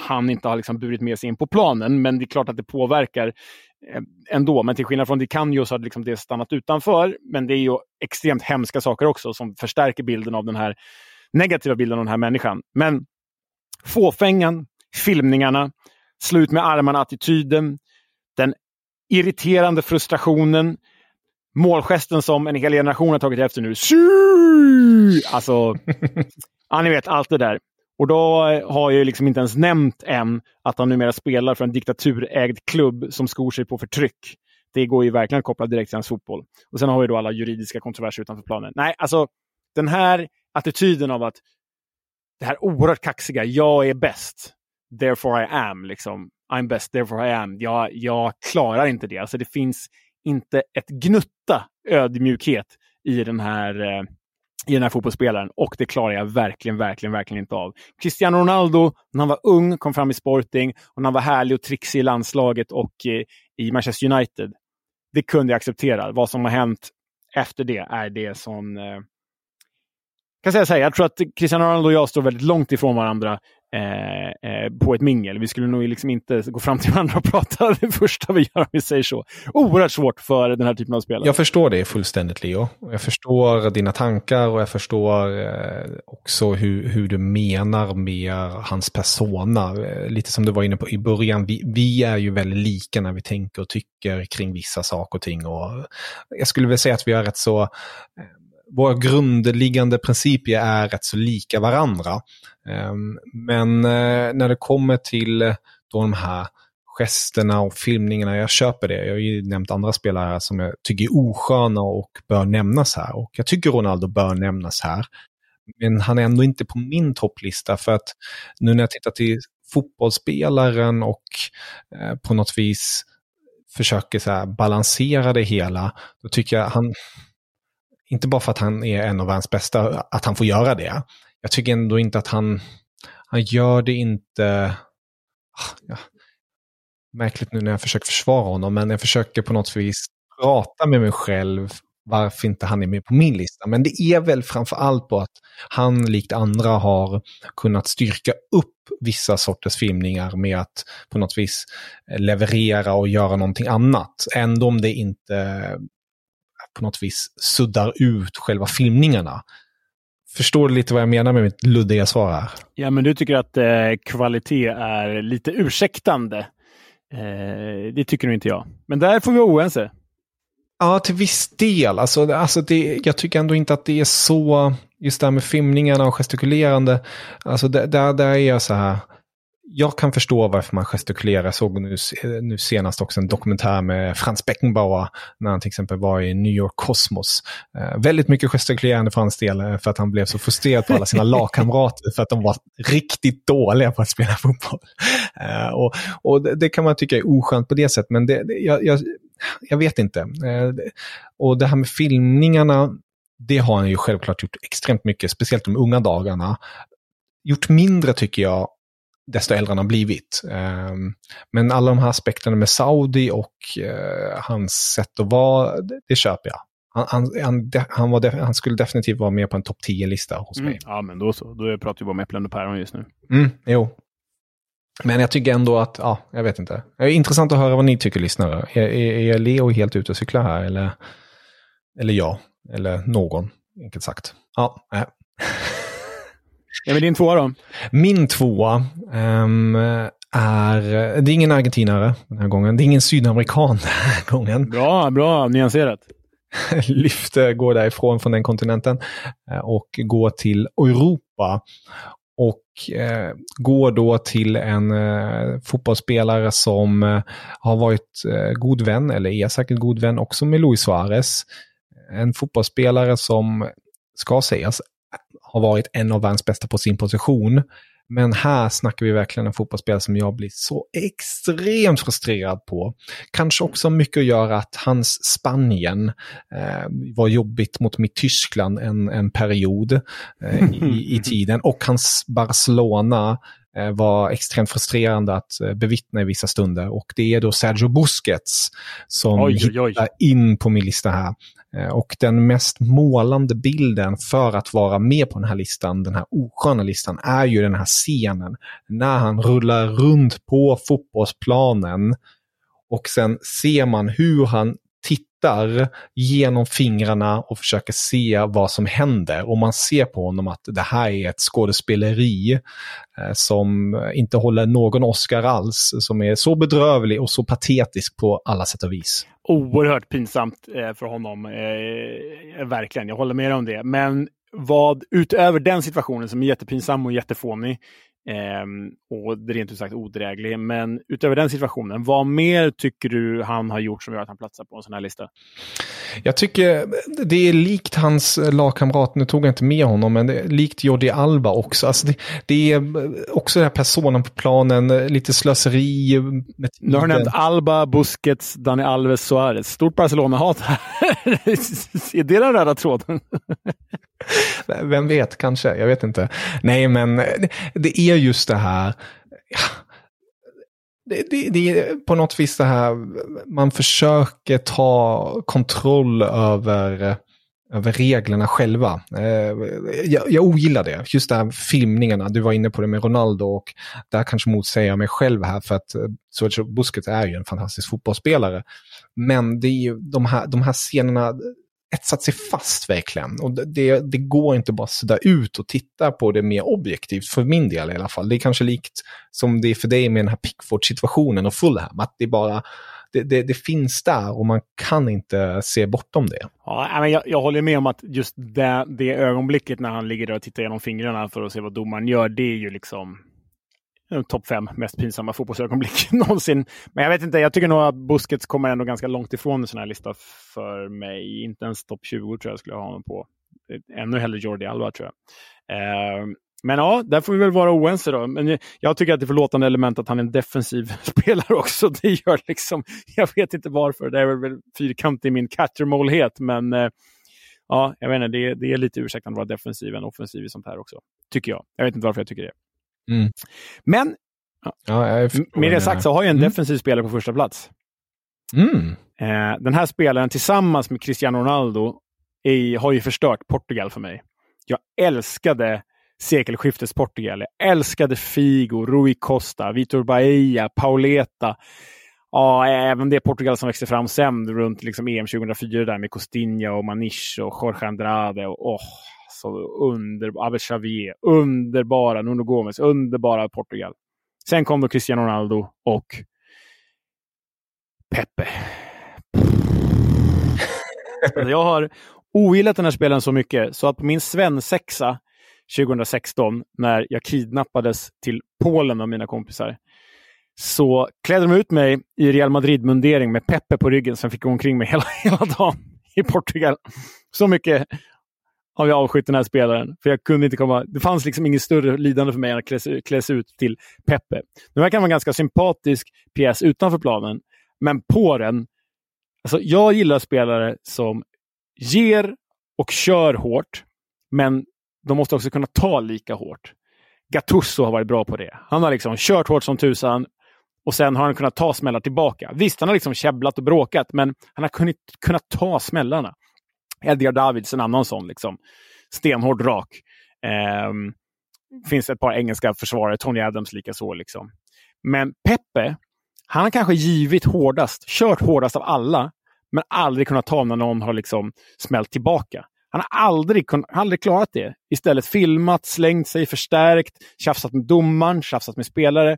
han inte har liksom burit med sig in på planen, men det är klart att det påverkar eh, ändå. Men till skillnad från DiCanio så har det, liksom det stannat utanför. Men det är ju extremt hemska saker också som förstärker bilden av den här negativa bilden av den här människan. Men fåfängan, filmningarna, slut med armarna-attityden, den irriterande frustrationen, målgesten som en hel generation har tagit efter nu. Alltså, ja, ni vet allt det där. Och då har jag liksom inte ens nämnt än att han numera spelar för en diktaturägd klubb som skor sig på förtryck. Det går ju verkligen att koppla direkt till hans fotboll. Och sen har vi då alla juridiska kontroverser utanför planen. Nej, alltså den här attityden av att det här oerhört kaxiga, jag är bäst therefore I am. Liksom. I'm best, therefore I am. Jag, jag klarar inte det. Alltså det finns inte ett gnutta ödmjukhet i den här eh, i den här fotbollsspelaren och det klarar jag verkligen, verkligen, verkligen inte av. Cristiano Ronaldo, när han var ung, kom fram i Sporting och när han var härlig och trixig i landslaget och eh, i Manchester United. Det kunde jag acceptera. Vad som har hänt efter det är det som... Eh, kan säga så här, jag tror att Cristiano Ronaldo och jag står väldigt långt ifrån varandra Eh, eh, på ett mingel. Vi skulle nog liksom inte gå fram till varandra och prata det första vi gör, om vi säger så. Oerhört svårt för den här typen av spelare. Jag förstår det fullständigt, Leo. Jag förstår dina tankar och jag förstår eh, också hur, hur du menar med hans persona. Eh, lite som du var inne på i början, vi, vi är ju väldigt lika när vi tänker och tycker kring vissa saker och ting. Och jag skulle väl säga att vi är rätt så eh, våra grundliggande principer är rätt så lika varandra. Ehm, men eh, när det kommer till eh, då de här gesterna och filmningarna, jag köper det. Jag har ju nämnt andra spelare här som jag tycker är osköna och bör nämnas här. Och jag tycker Ronaldo bör nämnas här. Men han är ändå inte på min topplista för att nu när jag tittar till fotbollsspelaren och eh, på något vis försöker så balansera det hela, då tycker jag han, inte bara för att han är en av världens bästa, att han får göra det. Jag tycker ändå inte att han, han gör det inte... Ah, ja, märkligt nu när jag försöker försvara honom, men jag försöker på något vis prata med mig själv varför inte han är med på min lista. Men det är väl framför allt på att han likt andra har kunnat styrka upp vissa sorters filmningar med att på något vis leverera och göra någonting annat. Ändå om det inte på något vis suddar ut själva filmningarna. Förstår du lite vad jag menar med mitt luddiga svar här? Ja, men du tycker att eh, kvalitet är lite ursäktande. Eh, det tycker nog inte jag. Men där får vi vara oense. Ja, till viss del. Alltså, alltså det, jag tycker ändå inte att det är så, just det här med filmningarna och gestikulerande. Alltså där, där är jag så här, jag kan förstå varför man gestikulerar. Jag såg nu, nu senast också en dokumentär med Frans Beckenbauer när han till exempel var i New York Cosmos. Eh, väldigt mycket gestikulerande för hans del eh, för att han blev så frustrerad på alla sina lagkamrater för att de var riktigt dåliga på att spela fotboll. Eh, och, och det, det, kan man tycka är oskönt på det sättet, men det, det, jag, jag, jag vet inte. Eh, och det här med filmningarna, det har han ju självklart gjort extremt mycket, speciellt de unga dagarna. Gjort mindre tycker jag desto äldre han har blivit. Um, men alla de här aspekterna med Saudi och uh, hans sätt att vara, det, köper jag. Han, han, han, han, var han skulle definitivt vara med på en topp 10-lista hos mig. Mm, ja, men då så. Då pratar vi bara om äpplen och päron just nu. Mm, jo. Men jag tycker ändå att, ja, jag vet inte. Det är intressant att höra vad ni tycker, lyssnare. Är, är, är Leo helt ute och cyklar här, eller, eller jag? Eller någon, enkelt sagt. Ja, nej. Ja, men din tvåa då? Min tvåa um, är, det är ingen argentinare den här gången. Det är ingen sydamerikan den här gången. Bra, bra nyanserat. Lyfter, går därifrån från den kontinenten eh, och går till Europa. Och eh, går då till en eh, fotbollsspelare som eh, har varit eh, god vän, eller är säkert god vän också med Luis Suarez. En fotbollsspelare som ska sägas har varit en av världens bästa på sin position. Men här snackar vi verkligen en fotbollsspelare som jag blir så extremt frustrerad på. Kanske också mycket att göra att hans Spanien eh, var jobbigt mot mitt Tyskland en, en period eh, i, i tiden. Och hans Barcelona eh, var extremt frustrerande att eh, bevittna i vissa stunder. Och det är då Sergio Busquets som oj, oj, oj. hittar in på min lista här. Eh, och den mest målande bilden för att vara med på den här listan, den här osköna listan, är ju den här scenen när han rullar runt på fotbollsplanen och sen ser man hur han tittar genom fingrarna och försöker se vad som händer. Och man ser på honom att det här är ett skådespeleri eh, som inte håller någon Oscar alls, som är så bedrövlig och så patetisk på alla sätt och vis oerhört pinsamt eh, för honom. Eh, eh verkligen, jag håller med om det. Men vad utöver den situationen som är jättepinsam och jättefånig och rent ut sagt odräglig. Men utöver den situationen, vad mer tycker du han har gjort som gör att han platsar på en sån här lista? Jag tycker det är likt hans lagkamrat, nu tog jag inte med honom, men likt Jordi Alba också. Alltså det, det är också den här personen på planen, lite slöseri. Med nu har du nämnt Alba, Busquets, Dani Alves, Suarez. Stort Barcelona-hat här. är det den röda tråden? Vem vet, kanske. Jag vet inte. Nej, men det är just det här. Det, det, det, är på något vis det här, man försöker ta kontroll över, över reglerna själva. Eh, jag, jag ogillar det, just det här filmningarna, du var inne på det med Ronaldo och där kanske motsäger jag mig själv här för att eh, Sergio Busquets är ju en fantastisk fotbollsspelare. Men det är ju de här, de här scenerna, etsat sig fast verkligen. Och det, det går inte bara att sudda ut och titta på det mer objektivt, för min del i alla fall. Det är kanske likt som det är för dig med den här Pickford-situationen och Fulham, att det bara det, det, det, finns där och man kan inte se bortom det. Ja, men jag, jag håller med om att just det, det ögonblicket när han ligger där och tittar genom fingrarna för att se vad domaren gör, det är ju liksom Eh, topp fem mest pinsamma fotbollsögonblick någonsin. Men jag vet inte, jag tycker nog att Busquets kommer ändå ganska långt ifrån en sån här lista för mig. Inte ens topp 20 tror jag skulle ha honom på. Eh, ännu hellre Jordi Alba tror jag. Eh, men ja, där får vi väl vara oense då. Men jag tycker att det är förlåtande element att han är en defensiv spelare också. Det gör liksom, jag vet inte varför, det är väl fyrkant i min cattermålhet, men eh, ja, jag vet inte, det, det är lite ursäktande att vara defensiv än offensiv i sånt här också. Tycker jag. Jag vet inte varför jag tycker det. Mm. Men ja, med det sagt så har jag en mm. defensiv spelare på första plats. Mm. Eh, den här spelaren tillsammans med Cristiano Ronaldo är, har ju förstört Portugal för mig. Jag älskade sekelskiftets Portugal. Jag älskade Figo, Rui Costa, Vitor Bahia, Pauleta. Ja, även det Portugal som växte fram sen runt liksom EM 2004 där med Costinha och Maniche och Jorge Andrade. Och, oh, alltså underbara, Abel Xavier, underbara Nuno Gomes, underbara Portugal. Sen kom då Cristiano Ronaldo och Pepe. Alltså, jag har ogillat den här spelaren så mycket så att på min svensexa 2016 när jag kidnappades till Polen av mina kompisar så klädde de ut mig i Real Madrid-mundering med Pepe på ryggen som fick gå omkring mig hela, hela dagen i Portugal. Så mycket har vi avskytt den här spelaren. För jag kunde inte komma... Det fanns liksom inget större lidande för mig än att klä kläs ut till Peppe. Nu verkar han vara en ganska sympatisk pjäs utanför planen, men på den... Alltså jag gillar spelare som ger och kör hårt, men de måste också kunna ta lika hårt. Gattuso har varit bra på det. Han har liksom kört hårt som tusan och sen har han kunnat ta smällar tillbaka. Visst, han har liksom käbblat och bråkat, men han har kunnat, kunnat ta smällarna. Edgar Davids, en annan sån. Liksom. Stenhård rak. Eh, finns ett par engelska försvarare, Tony Adams likaså. Liksom. Men Pepe, han har kanske givit hårdast, kört hårdast av alla, men aldrig kunnat ta när någon har liksom smält tillbaka. Han har aldrig, aldrig klarat det. Istället filmat, slängt sig, förstärkt, tjafsat med domaren, tjafsat med spelare.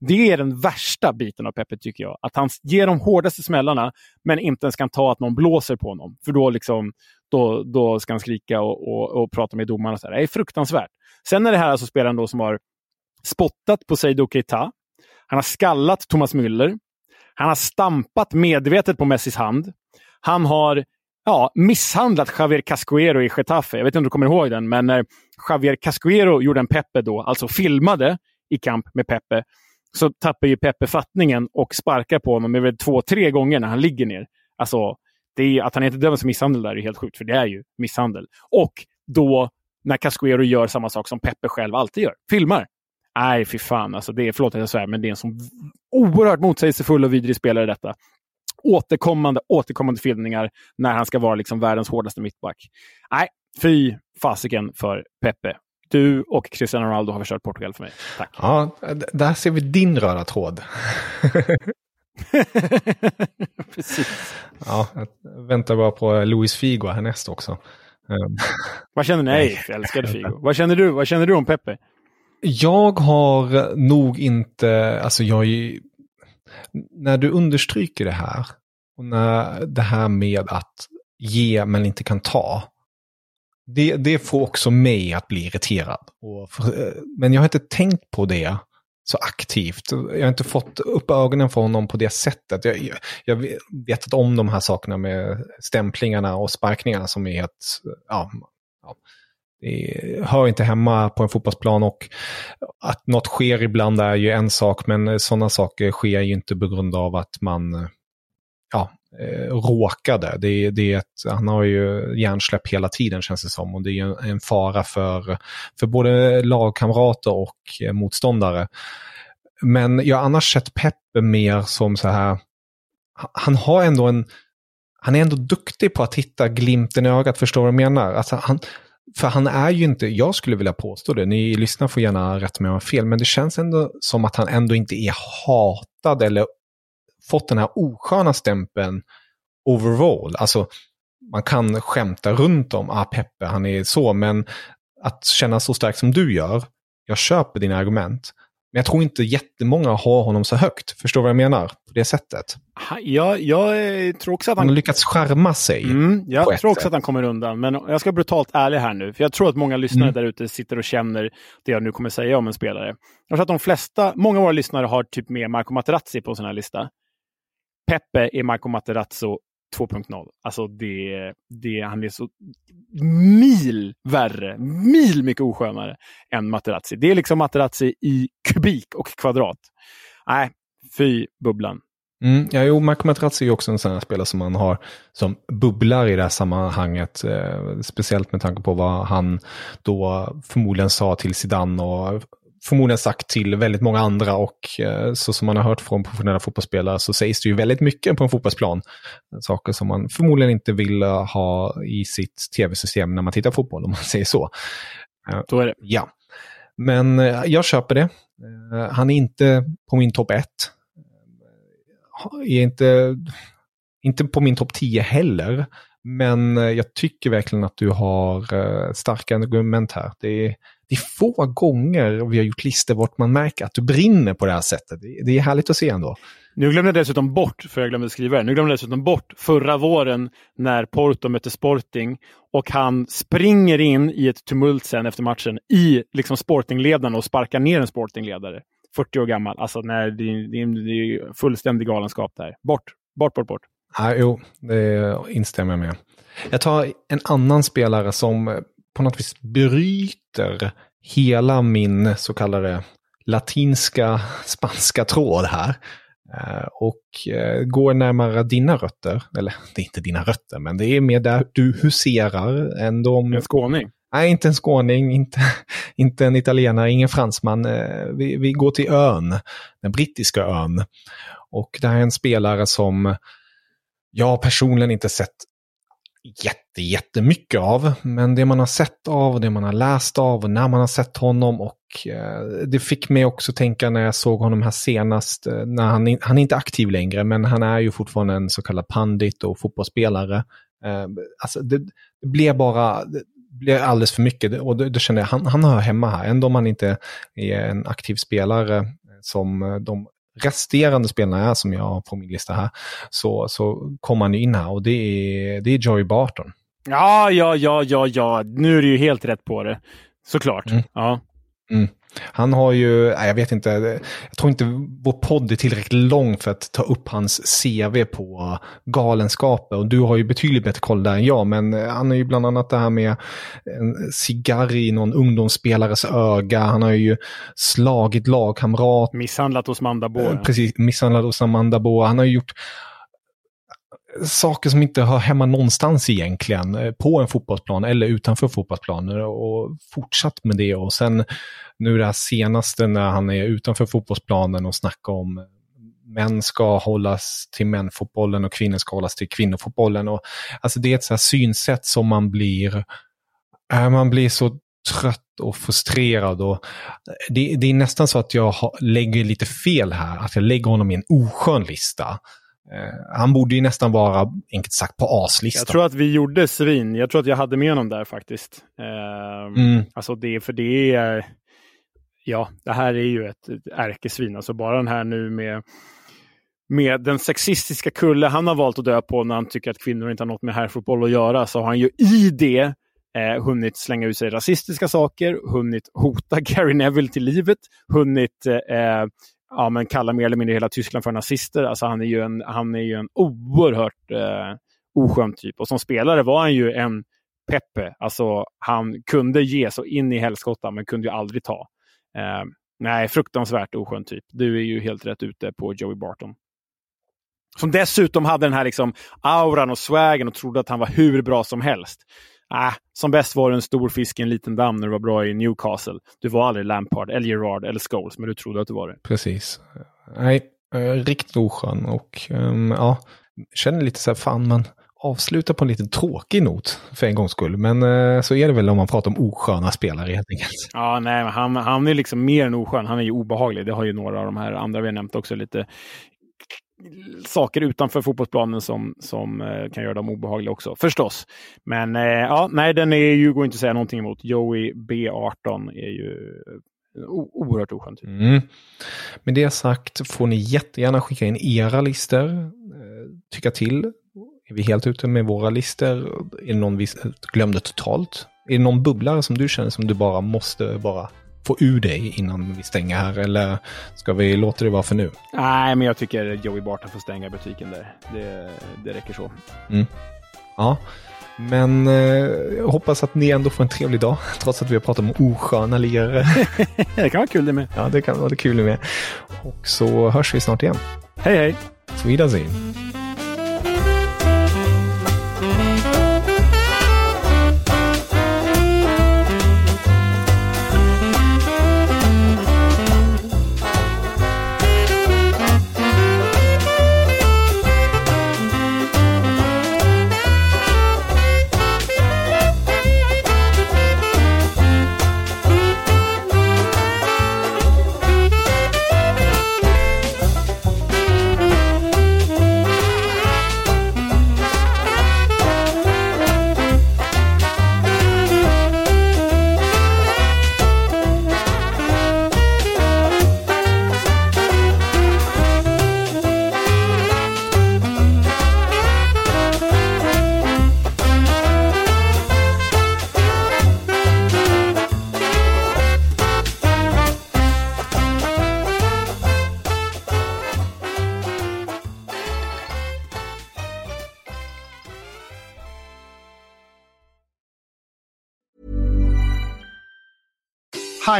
Det är den värsta biten av Peppe tycker jag. Att han ger de hårdaste smällarna, men inte ens kan ta att någon blåser på honom. För då, liksom, då, då ska han skrika och, och, och prata med domarna. Så här. Det är fruktansvärt. Sen är det här alltså spelaren då som har spottat på Seido Keita. Han har skallat Thomas Müller. Han har stampat medvetet på Messis hand. Han har ja, misshandlat Javier Cascuero i Getafe. Jag vet inte om du kommer ihåg den, men när Javier Cascuero gjorde en Pepe då, alltså filmade i kamp med Pepe, så tappar ju Pepe fattningen och sparkar på honom med två, tre gånger när han ligger ner. Alltså, det är, att han inte döms för misshandel där är helt sjukt, för det är ju misshandel. Och då när Cascuero gör samma sak som Pepe själv alltid gör, filmar. Nej, fy fan. Alltså det är, förlåt att jag svär, men det är en sån oerhört motsägelsefull och vidrig spelare detta. Återkommande, återkommande filmningar när han ska vara liksom världens hårdaste mittback. Nej, fy fasiken för Pepe. Du och Cristiano Ronaldo har förstört Portugal för mig. Tack. Ja, där ser vi din röda tråd. Precis. Ja, jag väntar bara på Luis Figo härnäst också. Um, Vad känner ni? Nej, jag älskade Figo. Vad känner du? Vad känner du om Pepe? Jag har nog inte, alltså jag är, när du understryker det här, och när det här med att ge men inte kan ta, det, det får också mig att bli irriterad. Och, eh, men jag har inte tänkt på det så aktivt. Jag har inte fått upp ögonen för honom på det sättet. Jag, jag, jag om de här sakerna med stämplingarna och sparkningarna som är helt, ja, ja, det hör inte hemma på en fotbollsplan och att något sker ibland är ju en sak, men sådana saker sker ju inte på grund av att man ja, eh, råkade. Det, det är ett, han har ju hjärnsläpp hela tiden känns det som och det är en fara för, för både lagkamrater och eh, motståndare. Men jag har annars sett Peppe mer som så här, han har ändå en, han är ändå duktig på att hitta glimten i ögat, förstår du vad jag menar? Alltså han, för han är ju inte, jag skulle vilja påstå det, ni lyssnar får gärna rätta mig om jag har fel, men det känns ändå som att han ändå inte är hatad eller fått den här osköna stämpeln overall. Alltså, man kan skämta runt om, ah Peppe, han är så, men att känna så starkt som du gör, jag köper dina argument. Men jag tror inte jättemånga har honom så högt. Förstår du vad jag menar? På det sättet. Ja, jag tror också att han... Han har lyckats skärma sig. Mm, jag tror också sätt. att han kommer undan. Men jag ska vara brutalt ärlig här nu. För jag tror att många lyssnare mm. där ute sitter och känner det jag nu kommer säga om en spelare. Jag tror att de flesta, många av våra lyssnare har typ med Marco Materazzi på sin här lista. Peppe är Marco Materazzo 2.0. Alltså det, det, han är så mil värre, mil mycket oskönare än Materazzi. Det är liksom Materazzi i kubik och kvadrat. Nej, fy bubblan. Mm, ja, jo, Marco Materazzi är också en sån här spelare som man har som bubblar i det här sammanhanget. Eh, speciellt med tanke på vad han då förmodligen sa till Zidane och förmodligen sagt till väldigt många andra och eh, så som man har hört från professionella fotbollsspelare så sägs det ju väldigt mycket på en fotbollsplan. Saker som man förmodligen inte vill eh, ha i sitt tv-system när man tittar fotboll om man säger så. Så är det. Ja. Men eh, jag köper det. Han är inte på min topp 1. Är inte, inte på min topp 10 heller. Men jag tycker verkligen att du har starka argument här. Det är, det är få gånger vi har gjort listor vart man märker att du brinner på det här sättet. Det är härligt att se ändå. Nu glömde jag dessutom bort, för jag glömde skriva det, nu glömde jag dessutom bort förra våren när Porto mötte Sporting och han springer in i ett tumult sen efter matchen i liksom Sportingledarna och sparkar ner en Sportingledare. 40 år gammal. Alltså, nej, det, är, det är fullständig galenskap där. Bort, bort, bort, bort. Ja, jo, det instämmer jag med. Jag tar en annan spelare som på något vis bryter hela min så kallade latinska spanska tråd här. Eh, och eh, går närmare dina rötter, eller det är inte dina rötter, men det är mer där du huserar än de... En skåning? Nej, inte en skåning, inte, inte en italienare, ingen fransman. Eh, vi, vi går till ön, den brittiska ön. Och det här är en spelare som jag personligen inte sett jätte, jättemycket av. Men det man har sett av, det man har läst av och när man har sett honom och eh, det fick mig också tänka när jag såg honom här senast, eh, när han, han är inte aktiv längre, men han är ju fortfarande en så kallad pandit och fotbollsspelare. Eh, alltså det, det blev bara, det blev alldeles för mycket och då, då kände jag han, han hör hemma här, ändå om han inte är en aktiv spelare som de resterande spelarna är som jag har på min lista här, så, så kommer han in här och det är, det är Joey Barton. Ja, ja, ja, ja, ja. Nu är det ju helt rätt på det. Såklart. Mm. Ja. Mm. Han har ju, jag vet inte, jag tror inte vår podd är tillräckligt lång för att ta upp hans CV på galenskaper. Och du har ju betydligt bättre koll där än jag, men han har ju bland annat det här med en cigarr i någon ungdomsspelares öga. Han har ju slagit lagkamrat. Misshandlat Osman Dabor. Precis, misshandlat Osman Dabor. Han har ju gjort saker som inte hör hemma någonstans egentligen eh, på en fotbollsplan eller utanför fotbollsplaner och fortsatt med det och sen nu det här senaste när han är utanför fotbollsplanen och snackar om män ska hållas till mänfotbollen och kvinnor ska hållas till kvinnofotbollen. Och, alltså det är ett så synsätt som man blir, eh, man blir så trött och frustrerad. Och eh, det, det är nästan så att jag lägger lite fel här, att jag lägger honom i en oskön lista. Eh, han borde ju nästan vara, enkelt sagt, på aslistan. Jag tror att vi gjorde svin. Jag tror att jag hade med honom där faktiskt. Eh, mm. Alltså det, för det är, ja, det här är ju ett, ett ärkesvin. Alltså bara den här nu med med den sexistiska kulle han har valt att dö på när han tycker att kvinnor inte har något med herrfotboll att göra, så har han ju i det eh, hunnit slänga ut sig rasistiska saker, hunnit hota Gary Neville till livet, hunnit eh, ja, men kallar mer eller mindre hela Tyskland för nazister. Alltså han är ju en, han är ju en oerhört eh, oskön typ. Och som spelare var han ju en Peppe. Alltså han kunde ge så in i helskotta men kunde ju aldrig ta. Eh, nej, fruktansvärt oskön typ. Du är ju helt rätt ute på Joey Barton. Som dessutom hade den här liksom auran och swagen och trodde att han var hur bra som helst. Äh, som bäst var du en stor fisk i en liten damm när du var bra i Newcastle. Du var aldrig Lampard, eller Gerard eller Scholes, men du trodde att du var det. Precis. Nej, äh, riktigt oskön och ähm, ja, känner lite så här, fan man avslutar på en lite tråkig not för en gångs skull. Men äh, så är det väl om man pratar om osköna spelare helt enkelt. Ja, nej, han, han är liksom mer än oskön. Han är ju obehaglig. Det har ju några av de här andra vi har nämnt också lite saker utanför fotbollsplanen som, som eh, kan göra dem obehagliga också, förstås. Men eh, ja, nej, den är ju, går inte att säga någonting emot. Joey B18 är ju eh, oerhört oskön. Typ. Mm. Med det sagt får ni jättegärna skicka in era listor, eh, tycka till. Är vi helt ute med våra listor? Är det någon vi glömde totalt? Är det någon bubblare som du känner som du bara måste bara få ur dig innan vi stänger här? Eller ska vi låta det vara för nu? Nej, men jag tycker Joey Barton får stänga butiken där. Det, det räcker så. Mm. Ja, men eh, jag hoppas att ni ändå får en trevlig dag, trots att vi har pratat om osköna lirare. det kan vara kul det med. Ja, det kan vara kul det med. Och så hörs vi snart igen. Hej, hej! Sweedazin. Hi,